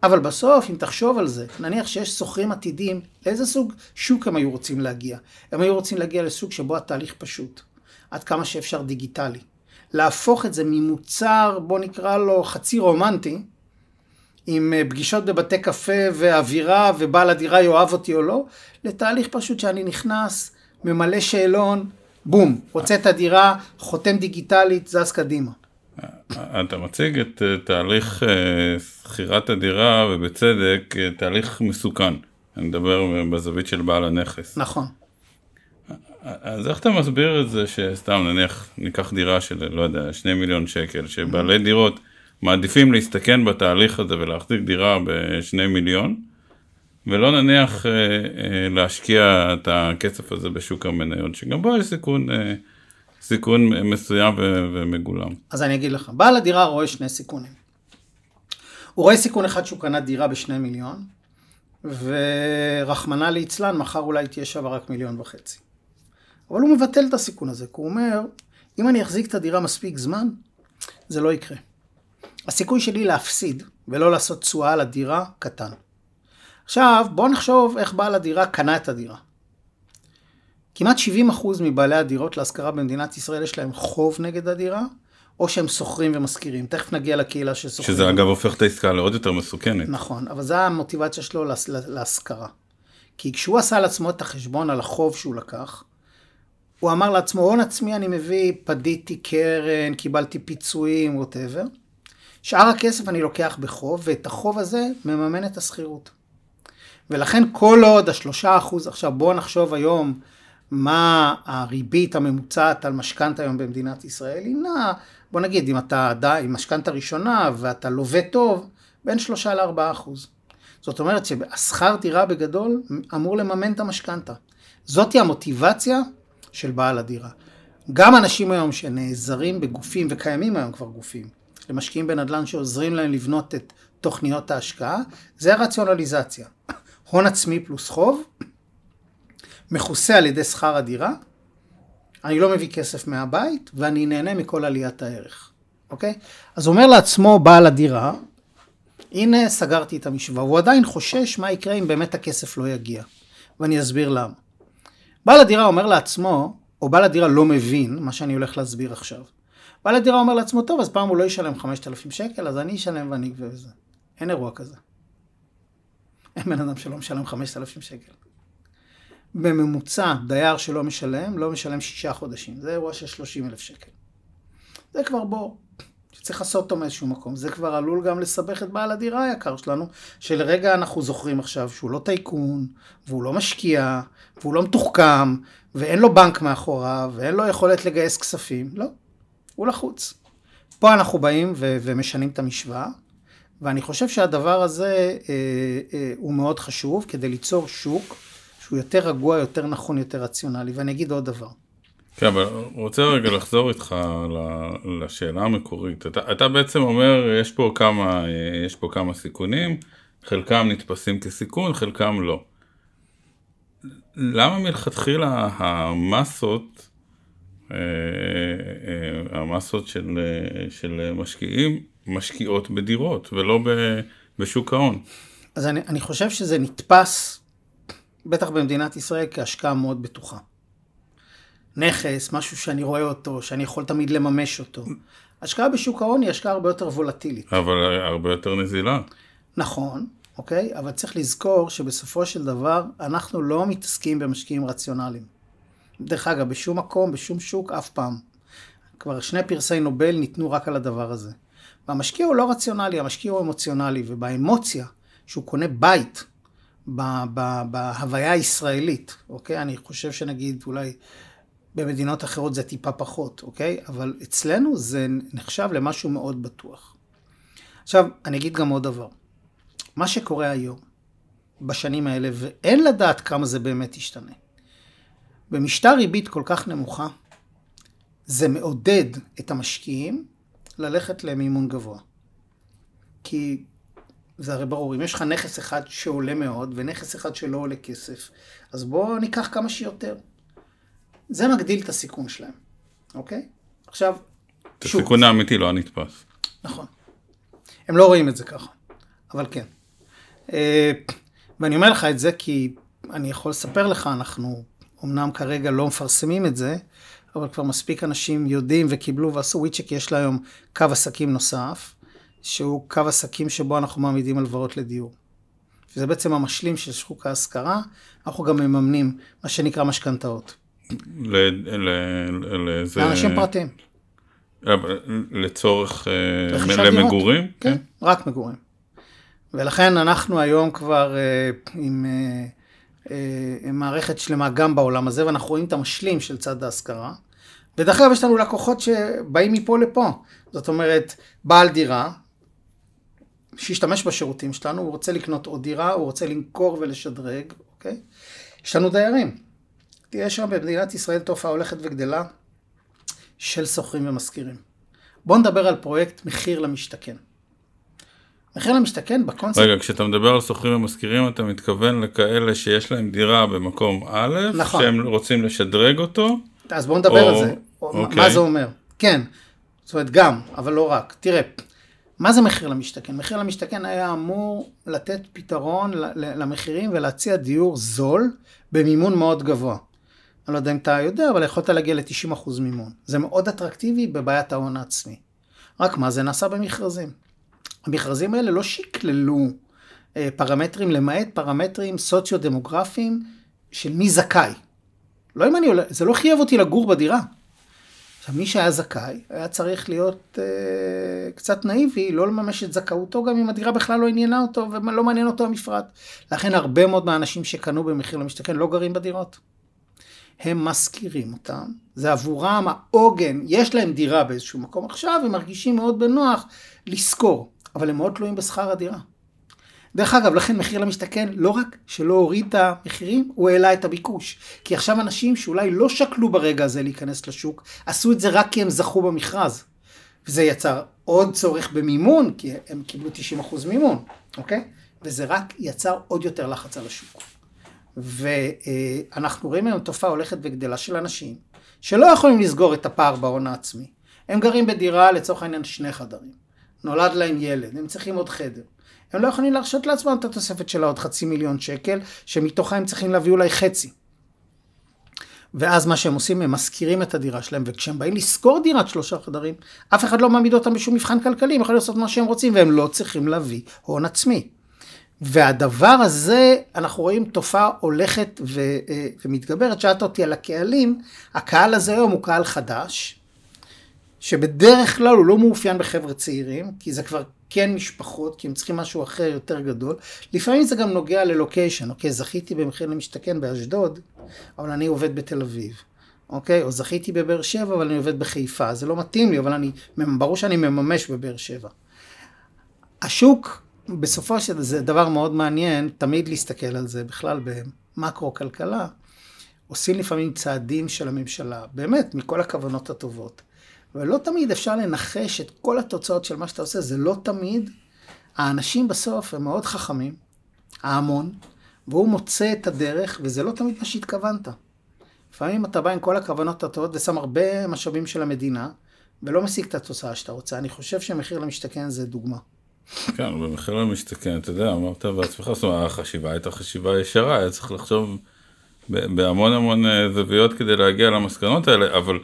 [SPEAKER 3] אבל בסוף, אם תחשוב על זה, נניח שיש שוכרים עתידים, לאיזה סוג שוק הם היו רוצים להגיע? הם היו רוצים להגיע לסוג שבו התהליך פשוט, עד כמה שאפשר דיגיטלי. להפוך את זה ממוצר, בוא נקרא לו חצי רומנטי, עם אה, פגישות בבתי קפה ואווירה ובעל הדירה יאהב אותי או לא, לתהליך פשוט שאני נכנס, ממלא שאלון, בום, רוצה את הדירה, חותם דיגיטלית, זז קדימה.
[SPEAKER 2] אתה מציג את אה, תהליך אה, שכירת הדירה, ובצדק, אה, תהליך מסוכן. אני מדבר בזווית של בעל הנכס.
[SPEAKER 3] נכון.
[SPEAKER 2] אז איך אתה מסביר את זה שסתם נניח ניקח דירה של לא יודע שני מיליון שקל שבעלי דירות מעדיפים להסתכן בתהליך הזה ולהחזיק דירה בשני מיליון ולא נניח אה, אה, להשקיע את הכסף הזה בשוק המניות שגם בו יש סיכון, אה, סיכון מסוים ו- ומגולם.
[SPEAKER 3] אז אני אגיד לך, בעל הדירה רואה שני סיכונים. הוא רואה סיכון אחד שהוא קנה דירה בשני מיליון, ורחמנא ליצלן, מחר אולי תהיה שווה רק מיליון וחצי. אבל הוא מבטל את הסיכון הזה, כי הוא אומר, אם אני אחזיק את הדירה מספיק זמן, זה לא יקרה. הסיכוי שלי להפסיד ולא לעשות תשואה על הדירה קטן. עכשיו, בואו נחשוב איך בעל הדירה קנה את הדירה. כמעט 70% מבעלי הדירות להשכרה במדינת ישראל יש להם חוב נגד הדירה, או שהם שוכרים ומשכירים. תכף נגיע לקהילה של שוכרים.
[SPEAKER 2] שזה אגב הופך את העסקה לעוד יותר מסוכנת.
[SPEAKER 3] נכון, אבל זו המוטיבציה שלו להשכרה. כי כשהוא עשה לעצמו את החשבון על החוב שהוא לקח, הוא אמר לעצמו, הון עצמי אני מביא, פדיתי קרן, קיבלתי פיצויים, ווטאבר. שאר הכסף אני לוקח בחוב, ואת החוב הזה מממן את השכירות. ולכן כל עוד השלושה אחוז, עכשיו בואו נחשוב היום מה הריבית הממוצעת על משכנתה היום במדינת ישראל, היא נעה, בוא נגיד, אם אתה עדיין משכנתה ראשונה ואתה לווה טוב, בין שלושה לארבעה אחוז. זאת אומרת שהשכר דירה בגדול אמור לממן את המשכנתה. זאתי המוטיבציה של בעל הדירה. גם אנשים היום שנעזרים בגופים, וקיימים היום כבר גופים, למשקיעים בנדל"ן שעוזרים להם לבנות את תוכניות ההשקעה, זה הרציונליזציה. (coughs) הון עצמי פלוס חוב, מכוסה על ידי שכר הדירה, אני לא מביא כסף מהבית, ואני נהנה מכל עליית הערך, אוקיי? אז אומר לעצמו בעל הדירה, הנה סגרתי את המשוואה, הוא עדיין חושש מה יקרה אם באמת הכסף לא יגיע, ואני אסביר למה. בעל הדירה אומר לעצמו, או בעל הדירה לא מבין מה שאני הולך להסביר עכשיו. בעל הדירה אומר לעצמו, טוב, אז פעם הוא לא ישלם 5,000 שקל, אז אני אשלם ואני אגבה וזה. אין אירוע כזה. אין בן אדם שלא משלם 5,000 שקל. בממוצע, דייר שלא משלם, לא משלם שישה חודשים. זה אירוע של 30,000 שקל. זה כבר בור. שצריך לעשות אותו מאיזשהו מקום. זה כבר עלול גם לסבך את בעל הדירה היקר שלנו, שלרגע אנחנו זוכרים עכשיו שהוא לא טייקון, והוא לא משקיע, והוא לא מתוחכם, ואין לו בנק מאחוריו, ואין לו יכולת לגייס כספים. לא, הוא לחוץ. פה אנחנו באים ו- ומשנים את המשוואה, ואני חושב שהדבר הזה אה, אה, הוא מאוד חשוב כדי ליצור שוק שהוא יותר רגוע, יותר נכון, יותר רציונלי. ואני אגיד עוד דבר.
[SPEAKER 2] כן, אבל רוצה רגע לחזור איתך לשאלה המקורית. אתה, אתה בעצם אומר, יש פה כמה, יש פה כמה סיכונים, חלקם נתפסים כסיכון, חלקם לא. למה מלכתחילה המסות, אה, אה, המסות של, של משקיעים, משקיעות בדירות ולא בשוק ההון?
[SPEAKER 3] אז אני, אני חושב שזה נתפס, בטח במדינת ישראל, כהשקעה מאוד בטוחה. נכס, משהו שאני רואה אותו, שאני יכול תמיד לממש אותו. השקעה בשוק ההון היא השקעה הרבה יותר וולטילית.
[SPEAKER 2] אבל הרבה יותר נזילה.
[SPEAKER 3] נכון, אוקיי? אבל צריך לזכור שבסופו של דבר אנחנו לא מתעסקים במשקיעים רציונליים. דרך אגב, בשום מקום, בשום שוק, אף פעם. כבר שני פרסי נובל ניתנו רק על הדבר הזה. והמשקיע הוא לא רציונלי, המשקיע הוא אמוציונלי, ובאמוציה, שהוא קונה בית ב- ב- בהוויה הישראלית, אוקיי? אני חושב שנגיד אולי במדינות אחרות זה טיפה פחות, אוקיי? אבל אצלנו זה נחשב למשהו מאוד בטוח. עכשיו, אני אגיד גם עוד דבר. מה שקורה היום, בשנים האלה, ואין לדעת כמה זה באמת ישתנה. במשטר ריבית כל כך נמוכה, זה מעודד את המשקיעים ללכת למימון גבוה. כי זה הרי ברור, אם יש לך נכס אחד שעולה מאוד ונכס אחד שלא עולה כסף, אז בואו ניקח כמה שיותר. זה מגדיל את הסיכון שלהם, אוקיי? עכשיו,
[SPEAKER 2] את הסיכון האמיתי לא הנתפס.
[SPEAKER 3] נכון. הם לא רואים את זה ככה, אבל כן. אה, ואני אומר לך את זה כי אני יכול לספר לך, אנחנו אמנם כרגע לא מפרסמים את זה, אבל כבר מספיק אנשים יודעים וקיבלו ועשו וויצ'ק, יש לה היום קו עסקים נוסף, שהוא קו עסקים שבו אנחנו מעמידים הלוואות לדיור. שזה בעצם המשלים של שוק ההשכרה, אנחנו גם מממנים מה שנקרא משכנתאות.
[SPEAKER 2] לזה-
[SPEAKER 3] לאנשים פרטיים.
[SPEAKER 2] אבל לצורך אה, למגורים?
[SPEAKER 3] כן, רק מגורים. ולכן אנחנו היום כבר אה, עם, אה, אה, מערכת שלמה גם בעולם הזה, ואנחנו רואים את המשלים של צד ההשכרה. ודרך אגב, יש לנו לקוחות שבאים מפה לפה. זאת אומרת, בעל דירה, שהשתמש בשירותים שלנו, הוא רוצה לקנות עוד דירה, הוא רוצה למכור ולשדרג, אוקיי? יש לנו דיירים. תהיה שם במדינת ישראל תופעה הולכת וגדלה של שוכרים ומשכירים. בואו נדבר על פרויקט מחיר למשתכן. מחיר למשתכן בקונספט,
[SPEAKER 2] רגע, כשאתה מדבר על שוכרים ומשכירים, אתה מתכוון לכאלה שיש להם דירה במקום א',
[SPEAKER 3] נכון.
[SPEAKER 2] שהם רוצים לשדרג אותו,
[SPEAKER 3] אז בואו נדבר
[SPEAKER 2] או-
[SPEAKER 3] על זה. או,
[SPEAKER 2] אוקיי.
[SPEAKER 3] מה זה אומר? כן, זאת אומרת גם, אבל לא רק. תראה, מה זה מחיר למשתכן? מחיר למשתכן היה אמור לתת פתרון למחירים ולהציע דיור זול במימון מאוד גבוה. אני לא יודע אם אתה יודע, אבל יכולת להגיע ל-90% מימון. זה מאוד אטרקטיבי בבעיית ההון העצמי. רק מה, זה נעשה במכרזים. המכרזים האלה לא שקללו אה, פרמטרים, למעט פרמטרים סוציו-דמוגרפיים של מי זכאי. לא אם אני, זה לא חייב אותי לגור בדירה. עכשיו, מי שהיה זכאי, היה צריך להיות אה, קצת נאיבי, לא לממש את זכאותו, גם אם הדירה בכלל לא עניינה אותו ולא מעניין אותו המפרט. לכן הרבה מאוד מהאנשים שקנו במחיר למשתכן לא גרים בדירות. הם משכירים אותם, זה עבורם העוגן, יש להם דירה באיזשהו מקום עכשיו, הם מרגישים מאוד בנוח לשכור, אבל הם מאוד תלויים בשכר הדירה. דרך אגב, לכן מחיר למשתכן לא רק שלא הוריד את המחירים, הוא העלה את הביקוש. כי עכשיו אנשים שאולי לא שקלו ברגע הזה להיכנס לשוק, עשו את זה רק כי הם זכו במכרז. וזה יצר עוד צורך במימון, כי הם קיבלו 90% מימון, אוקיי? וזה רק יצר עוד יותר לחץ על השוק. ואנחנו רואים היום תופעה הולכת וגדלה של אנשים שלא יכולים לסגור את הפער בהון העצמי. הם גרים בדירה לצורך העניין שני חדרים. נולד להם ילד, הם צריכים עוד חדר. הם לא יכולים להרשות לעצמם את התוספת של העוד חצי מיליון שקל, שמתוכה הם צריכים להביא אולי חצי. ואז מה שהם עושים, הם משכירים את הדירה שלהם, וכשהם באים לשכור דירת שלושה חדרים, אף אחד לא מעמיד אותם בשום מבחן כלכלי, הם יכולים לעשות מה שהם רוצים, והם לא צריכים להביא הון עצמי. והדבר הזה, אנחנו רואים תופעה הולכת ו, אה, ומתגברת. שאלת אותי על הקהלים, הקהל הזה היום הוא קהל חדש, שבדרך כלל הוא לא מאופיין בחבר'ה צעירים, כי זה כבר כן משפחות, כי הם צריכים משהו אחר יותר גדול. לפעמים זה גם נוגע ללוקיישן, אוקיי? זכיתי במחיר למשתכן באשדוד, אבל אני עובד בתל אביב. אוקיי? או זכיתי בבאר שבע, אבל אני עובד בחיפה. זה לא מתאים לי, אבל אני, ברור שאני מממש בבאר שבע. השוק בסופו של זה דבר מאוד מעניין, תמיד להסתכל על זה, בכלל במקרו-כלכלה. עושים לפעמים צעדים של הממשלה, באמת, מכל הכוונות הטובות. ולא תמיד אפשר לנחש את כל התוצאות של מה שאתה עושה, זה לא תמיד. האנשים בסוף הם מאוד חכמים, ההמון, והוא מוצא את הדרך, וזה לא תמיד מה שהתכוונת. לפעמים אתה בא עם כל הכוונות הטובות ושם הרבה משאבים של המדינה, ולא משיג את התוצאה שאתה רוצה. אני חושב שמחיר למשתכן זה דוגמה.
[SPEAKER 2] כן, במחיר למשתכן, אתה יודע, אמרת בעצמך, זאת אומרת, החשיבה הייתה חשיבה ישרה, היה צריך לחשוב בהמון המון אה, זוויות כדי להגיע למסקנות האלה, אבל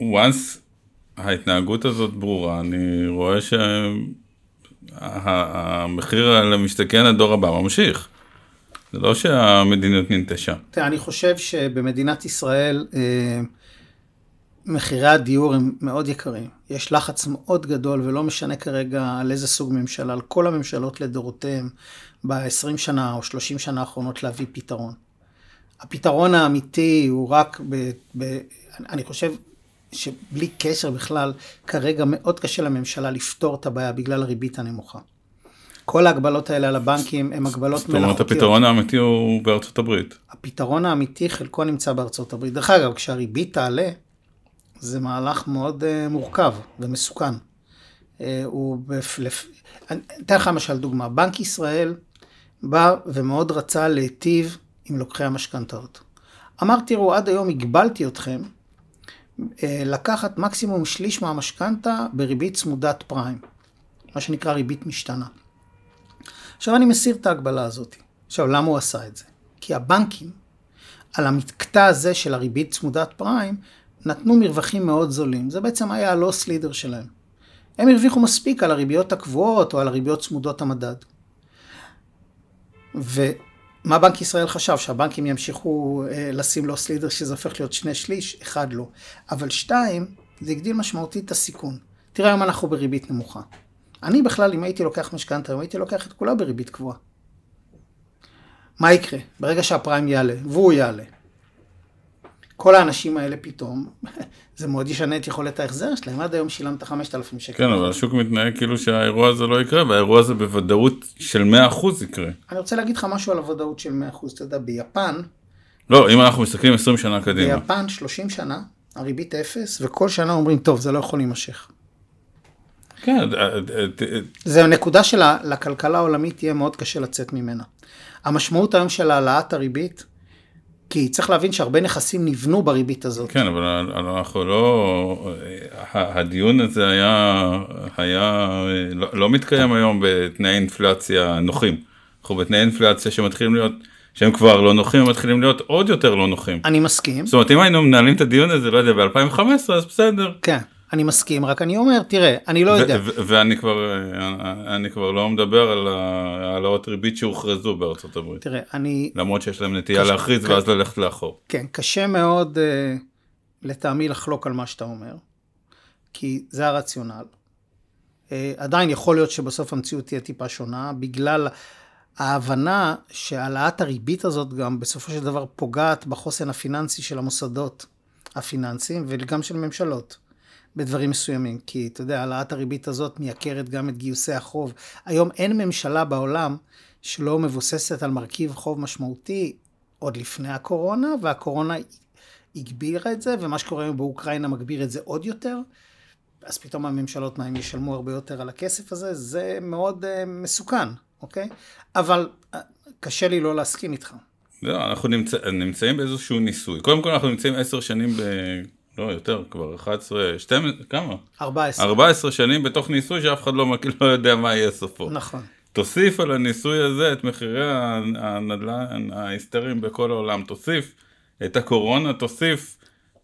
[SPEAKER 2] once ההתנהגות הזאת ברורה, אני רואה שהמחיר למשתכן הדור הבא ממשיך. זה לא שהמדיניות ננטשה.
[SPEAKER 3] תראה, אני חושב שבמדינת ישראל, אה, מחירי הדיור הם מאוד יקרים. יש לחץ מאוד גדול, ולא משנה כרגע על איזה סוג ממשלה, על כל הממשלות לדורותיהם ב-20 שנה או 30 שנה האחרונות להביא פתרון. הפתרון האמיתי הוא רק ב... ב אני חושב שבלי קשר בכלל, כרגע מאוד קשה לממשלה לפתור את הבעיה בגלל הריבית הנמוכה. כל ההגבלות האלה על הבנקים הן הגבלות
[SPEAKER 2] מלאכותיות. זאת אומרת, הפתרון האמיתי הוא בארצות הברית.
[SPEAKER 3] הפתרון האמיתי חלקו נמצא בארצות הברית. דרך אגב, כשהריבית תעלה, זה מהלך מאוד uh, מורכב ומסוכן. Uh, הוא בפלפ... אני אתן לך למשל דוגמה, בנק ישראל בא ומאוד רצה להיטיב עם לוקחי המשכנתאות. אמר, תראו, עד היום הגבלתי אתכם uh, לקחת מקסימום שליש מהמשכנתה בריבית צמודת פריים, מה שנקרא ריבית משתנה. עכשיו אני מסיר את ההגבלה הזאת. עכשיו, למה הוא עשה את זה? כי הבנקים, על המקטע הזה של הריבית צמודת פריים, נתנו מרווחים מאוד זולים. זה בעצם היה הלוס לידר שלהם. הם הרוויחו מספיק על הריביות הקבועות או על הריביות צמודות המדד. ומה בנק ישראל חשב? שהבנקים ימשיכו אה, לשים לוס לידר שזה הופך להיות שני שליש? אחד לא. אבל שתיים, זה הגדיל משמעותית את הסיכון. תראה, היום אנחנו בריבית נמוכה. אני בכלל, אם הייתי לוקח משכנתה, אם הייתי לוקח את כולה בריבית קבועה. מה יקרה? ברגע שהפריים יעלה, והוא יעלה, כל האנשים האלה פתאום, (laughs) זה מאוד ישנה את יכולת ההחזר שלהם, עד היום שילמת 5,000 שקל.
[SPEAKER 2] כן, אבל השוק מתנהג כאילו שהאירוע הזה לא יקרה, והאירוע הזה בוודאות של 100% יקרה.
[SPEAKER 3] אני רוצה להגיד לך משהו על הוודאות של 100%, אתה יודע, ביפן...
[SPEAKER 2] לא, אם אנחנו מסתכלים 20 שנה קדימה.
[SPEAKER 3] ביפן 30 שנה, הריבית אפס, וכל שנה אומרים, טוב, זה לא יכול להימשך.
[SPEAKER 2] כן.
[SPEAKER 3] זה נקודה שלכלכלה העולמית תהיה מאוד קשה לצאת ממנה. המשמעות היום של העלאת הריבית, כי צריך להבין שהרבה נכסים נבנו בריבית הזאת.
[SPEAKER 2] כן, אבל אנחנו לא... הדיון הזה היה, היה לא, לא מתקיים היום בתנאי אינפלציה נוחים. אנחנו בתנאי אינפלציה שמתחילים להיות, שהם כבר לא נוחים, הם מתחילים להיות עוד יותר לא נוחים.
[SPEAKER 3] אני מסכים.
[SPEAKER 2] זאת אומרת, אם היינו מנהלים את הדיון הזה, לא יודע, ב-2015, אז בסדר.
[SPEAKER 3] כן. אני מסכים, רק אני אומר, תראה, אני לא יודע.
[SPEAKER 2] ואני כבר, אני כבר לא מדבר על העלאות ריבית שהוכרזו בארצות הברית.
[SPEAKER 3] תראה, אני...
[SPEAKER 2] למרות שיש להם נטייה קש... להכריז ואז ללכת לאחור.
[SPEAKER 3] כן, קשה מאוד uh, לטעמי לחלוק על מה שאתה אומר, כי זה הרציונל. Uh, עדיין יכול להיות שבסוף המציאות תהיה טיפה שונה, בגלל ההבנה שהעלאת הריבית הזאת גם בסופו של דבר פוגעת בחוסן הפיננסי של המוסדות הפיננסיים וגם של ממשלות. בדברים מסוימים, כי אתה יודע, העלאת הריבית הזאת מייקרת גם את גיוסי החוב. היום אין ממשלה בעולם שלא מבוססת על מרכיב חוב משמעותי עוד לפני הקורונה, והקורונה הגבירה את זה, ומה שקורה היום באוקראינה מגביר את זה עוד יותר. אז פתאום הממשלות, מה, הם ישלמו הרבה יותר על הכסף הזה? זה מאוד uh, מסוכן, אוקיי? אבל uh, קשה לי לא להסכים איתך.
[SPEAKER 2] לא, אנחנו נמצא, נמצאים באיזשהו ניסוי. קודם כל אנחנו נמצאים עשר שנים ב... לא, יותר, כבר 11, 12, כמה?
[SPEAKER 3] 14.
[SPEAKER 2] 14 שנים בתוך ניסוי שאף אחד לא, לא יודע מה יהיה סופו.
[SPEAKER 3] נכון.
[SPEAKER 2] תוסיף על הניסוי הזה את מחירי הנדל"ן ההיסטריים בכל העולם, תוסיף את הקורונה, תוסיף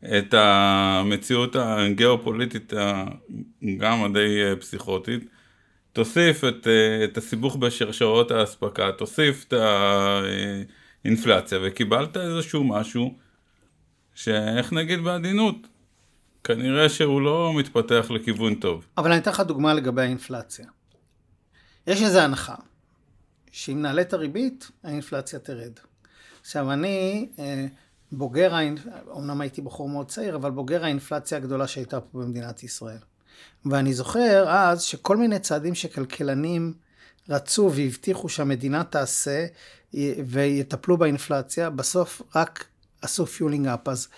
[SPEAKER 2] את המציאות הגיאופוליטית גם הדי פסיכוטית, תוסיף את, את הסיבוך בשרשרות האספקה, תוסיף את האינפלציה וקיבלת איזשהו משהו שאיך נגיד בעדינות, כנראה שהוא לא מתפתח לכיוון טוב.
[SPEAKER 3] אבל אני אתן לך דוגמה לגבי האינפלציה. יש איזו הנחה, שאם נעלה את הריבית, האינפלציה תרד. עכשיו, אני אה, בוגר, אומנם הייתי בחור מאוד צעיר, אבל בוגר האינפלציה הגדולה שהייתה פה במדינת ישראל. ואני זוכר אז שכל מיני צעדים שכלכלנים רצו והבטיחו שהמדינה תעשה ויטפלו באינפלציה, בסוף רק עשו fueling up. אז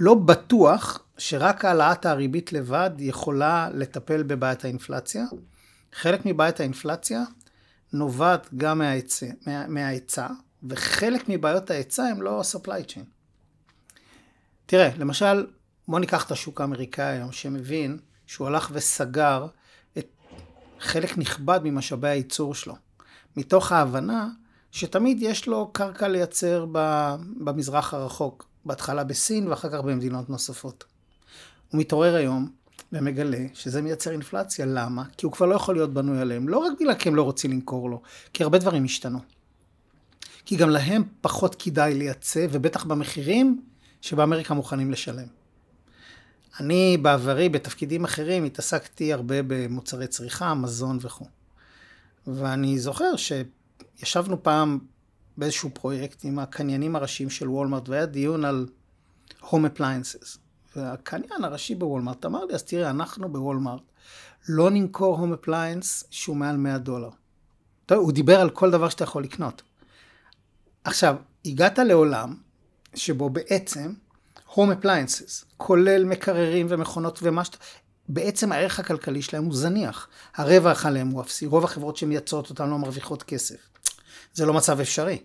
[SPEAKER 3] לא בטוח שרק העלאת הריבית לבד יכולה לטפל בבעיית האינפלציה. חלק מבעיית האינפלציה נובעת גם מההיצע, מה, מההיצע וחלק מבעיות ההיצע הם לא supply chain. תראה, למשל, בוא ניקח את השוק האמריקאי היום, שמבין שהוא הלך וסגר את חלק נכבד ממשאבי הייצור שלו, מתוך ההבנה שתמיד יש לו קרקע לייצר במזרח הרחוק, בהתחלה בסין ואחר כך במדינות נוספות. הוא מתעורר היום ומגלה שזה מייצר אינפלציה. למה? כי הוא כבר לא יכול להיות בנוי עליהם. לא רק בגלל כי הם לא רוצים למכור לו, כי הרבה דברים השתנו. כי גם להם פחות כדאי לייצא, ובטח במחירים שבאמריקה מוכנים לשלם. אני בעברי, בתפקידים אחרים, התעסקתי הרבה במוצרי צריכה, מזון וכו'. ואני זוכר ש... ישבנו פעם באיזשהו פרויקט עם הקניינים הראשיים של Walmart, והיה דיון על home appliances. והקניין הראשי ב Walmart אמר לי, אז תראה, אנחנו ב Walmart לא נמכור home appliance שהוא מעל 100 דולר. טוב, הוא דיבר על כל דבר שאתה יכול לקנות. עכשיו, הגעת לעולם שבו בעצם home appliances, כולל מקררים ומכונות ומה שאתה... בעצם הערך הכלכלי שלהם הוא זניח. הרווח עליהם הוא אפסי. רוב החברות שמייצרות אותם לא מרוויחות כסף. זה לא מצב אפשרי.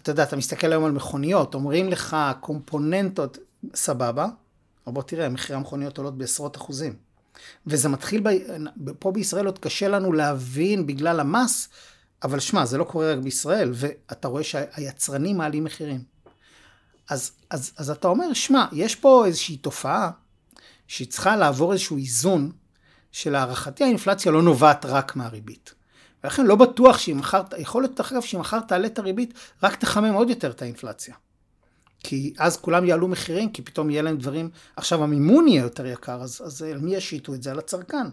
[SPEAKER 3] אתה יודע, אתה מסתכל היום על מכוניות, אומרים לך קומפוננטות, סבבה, אבל בוא תראה, מחירי המכוניות עולות בעשרות אחוזים. וזה מתחיל, ב... פה בישראל עוד קשה לנו להבין בגלל המס, אבל שמע, זה לא קורה רק בישראל, ואתה רואה שהיצרנים מעלים מחירים. אז, אז, אז אתה אומר, שמע, יש פה איזושהי תופעה שהיא צריכה לעבור איזשהו איזון, שלהערכתי האינפלציה לא נובעת רק מהריבית. ולכן לא בטוח שאם מחר, יכול להיות דרך אגב שאם מחר תעלה את הריבית, רק תחמם עוד יותר את האינפלציה. כי אז כולם יעלו מחירים, כי פתאום יהיה להם דברים, עכשיו המימון יהיה יותר יקר, אז, אז על מי ישיתו את זה? על הצרכן.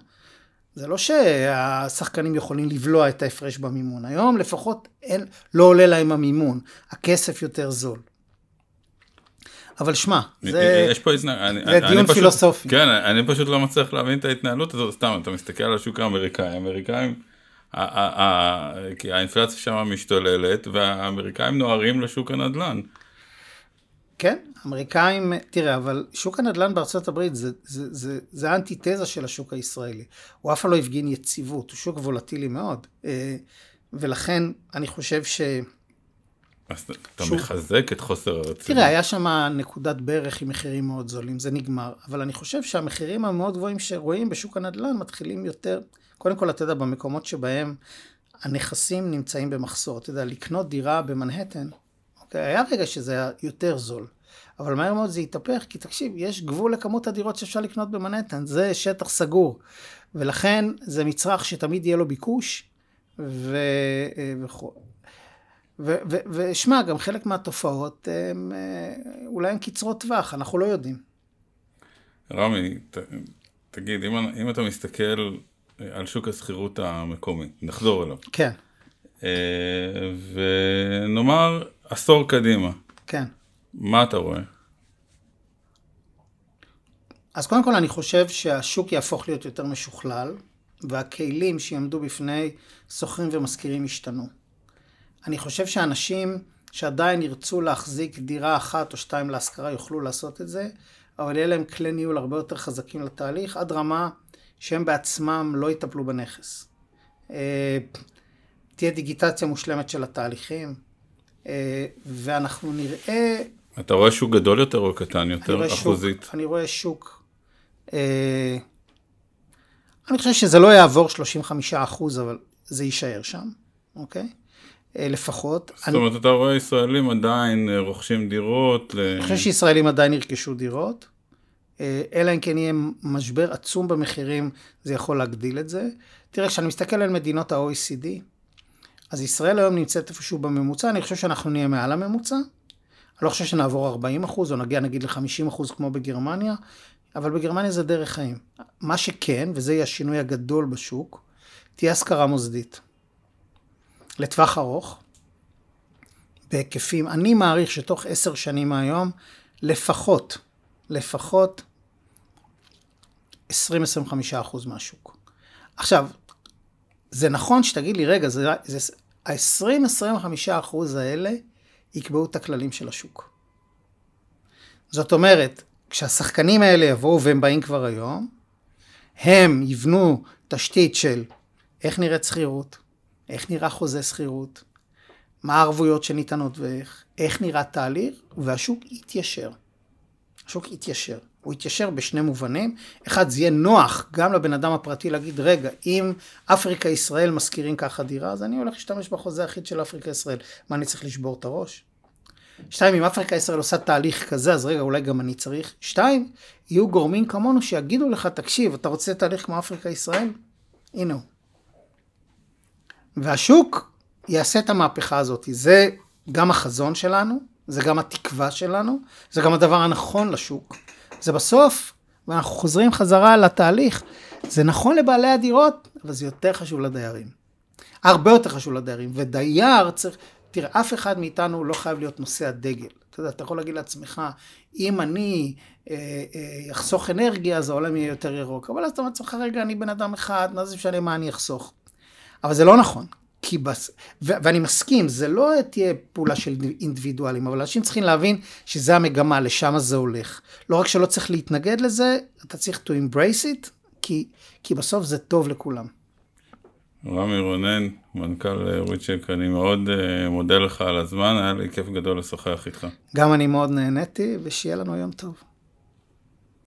[SPEAKER 3] זה לא שהשחקנים יכולים לבלוע את ההפרש במימון. היום לפחות אין, לא עולה להם המימון, הכסף יותר זול. אבל שמע, זה,
[SPEAKER 2] יש פה התנה...
[SPEAKER 3] זה אני, דיון אני פילוסופי.
[SPEAKER 2] כן, אני פשוט לא מצליח להבין את ההתנהלות הזאת, סתם, אתה מסתכל על השוק האמריקאי, האמריקאים... כי האינפלציה שם משתוללת והאמריקאים נוהרים לשוק הנדל"ן.
[SPEAKER 3] כן, אמריקאים, תראה, אבל שוק הנדל"ן בארצות הברית זה, זה, זה, זה האנטיתזה של השוק הישראלי. הוא אף פעם לא הפגין יציבות, הוא שוק וולטילי מאוד. אה, ולכן אני חושב
[SPEAKER 2] אז אתה
[SPEAKER 3] שוב.
[SPEAKER 2] מחזק את חוסר הרצינות.
[SPEAKER 3] תראה, היה שם נקודת ברך עם מחירים מאוד זולים, זה נגמר. אבל אני חושב שהמחירים המאוד גבוהים שרואים בשוק הנדל"ן מתחילים יותר, קודם כל, אתה יודע, במקומות שבהם הנכסים נמצאים במחסור. אתה יודע, לקנות דירה במנהטן, אוקיי, היה רגע שזה היה יותר זול. אבל מהר מאוד זה התהפך, כי תקשיב, יש גבול לכמות הדירות שאפשר לקנות במנהטן, זה שטח סגור. ולכן זה מצרך שתמיד יהיה לו ביקוש, ו... וכו'. ושמע, גם חלק מהתופעות הם אה, אולי הן קצרות טווח, אנחנו לא יודעים.
[SPEAKER 2] רמי, ת, תגיד, אם, אם אתה מסתכל על שוק השכירות המקומי, נחזור אליו,
[SPEAKER 3] כן,
[SPEAKER 2] אה, ונאמר עשור קדימה,
[SPEAKER 3] כן.
[SPEAKER 2] מה אתה רואה?
[SPEAKER 3] אז קודם כל אני חושב שהשוק יהפוך להיות יותר משוכלל, והכלים שיעמדו בפני שוכרים ומשכירים ישתנו. אני חושב שאנשים שעדיין ירצו להחזיק דירה אחת או שתיים להשכרה יוכלו לעשות את זה, אבל יהיה להם כלי ניהול הרבה יותר חזקים לתהליך, עד רמה שהם בעצמם לא יטפלו בנכס. אה, תהיה דיגיטציה מושלמת של התהליכים, אה, ואנחנו נראה
[SPEAKER 2] אתה רואה שוק גדול יותר או קטן
[SPEAKER 3] אני
[SPEAKER 2] יותר,
[SPEAKER 3] רואה
[SPEAKER 2] אחוזית?
[SPEAKER 3] שוק, אני רואה שוק, אה, אני חושב שזה לא יעבור 35 אחוז, אבל זה יישאר שם, אוקיי? אה, לפחות.
[SPEAKER 2] זאת
[SPEAKER 3] אני,
[SPEAKER 2] אומרת, אתה רואה ישראלים עדיין אה, רוכשים דירות.
[SPEAKER 3] אני חושב שישראלים עדיין ירכשו דירות, אה, אלא אם כן יהיה משבר עצום במחירים, זה יכול להגדיל את זה. תראה, כשאני מסתכל על מדינות ה-OECD, אז ישראל היום נמצאת איפשהו בממוצע, אני חושב שאנחנו נהיה מעל הממוצע. אני לא חושב שנעבור 40 אחוז, או נגיע נגיד ל-50 אחוז כמו בגרמניה, אבל בגרמניה זה דרך חיים. מה שכן, וזה יהיה השינוי הגדול בשוק, תהיה השכרה מוסדית. לטווח ארוך, בהיקפים, אני מעריך שתוך עשר שנים מהיום, לפחות, לפחות 20-25 אחוז מהשוק. עכשיו, זה נכון שתגיד לי, רגע, זה, זה, ה-20-25 אחוז האלה יקבעו את הכללים של השוק. זאת אומרת, כשהשחקנים האלה יבואו, והם באים כבר היום, הם יבנו תשתית של איך נראית שכירות, איך נראה חוזה שכירות, מה הערבויות שניתנות ואיך, איך נראה תהליך, והשוק יתיישר. השוק יתיישר. הוא יתיישר בשני מובנים. אחד, זה יהיה נוח גם לבן אדם הפרטי להגיד, רגע, אם אפריקה ישראל משכירים ככה דירה, אז אני הולך להשתמש בחוזה אחיד של אפריקה ישראל. מה, אני צריך לשבור את הראש? שתיים, אם אפריקה ישראל עושה תהליך כזה, אז רגע, אולי גם אני צריך. שתיים, יהיו גורמים כמונו שיגידו לך, תקשיב, אתה רוצה תהליך כמו אפריקה ישראל? הנה הוא. והשוק יעשה את המהפכה הזאת. זה גם החזון שלנו, זה גם התקווה שלנו, זה גם הדבר הנכון לשוק. זה בסוף, ואנחנו חוזרים חזרה לתהליך, זה נכון לבעלי הדירות, אבל זה יותר חשוב לדיירים. הרבה יותר חשוב לדיירים. ודייר צריך, תראה, אף אחד מאיתנו לא חייב להיות נושא הדגל. אתה יודע, אתה יכול להגיד לעצמך, אם אני אה, אה, אחסוך אנרגיה, אז העולם יהיה יותר ירוק. אבל אז אתה אומר לעצמך, רגע, אני בן אדם אחד, מה זה משנה מה אני אחסוך? אבל זה לא נכון. כי בס... ו- ואני מסכים, זה לא תהיה פעולה של אינדיבידואלים, אבל אנשים צריכים להבין שזה המגמה, לשם זה הולך. לא רק שלא צריך להתנגד לזה, אתה צריך to embrace it, כי, כי בסוף זה טוב לכולם.
[SPEAKER 2] רמי רונן, מנכ"ל וויצ'ק, אני מאוד uh, מודה לך על הזמן, היה לי כיף גדול לשוחח איתך.
[SPEAKER 3] גם אני מאוד נהניתי, ושיהיה לנו יום טוב.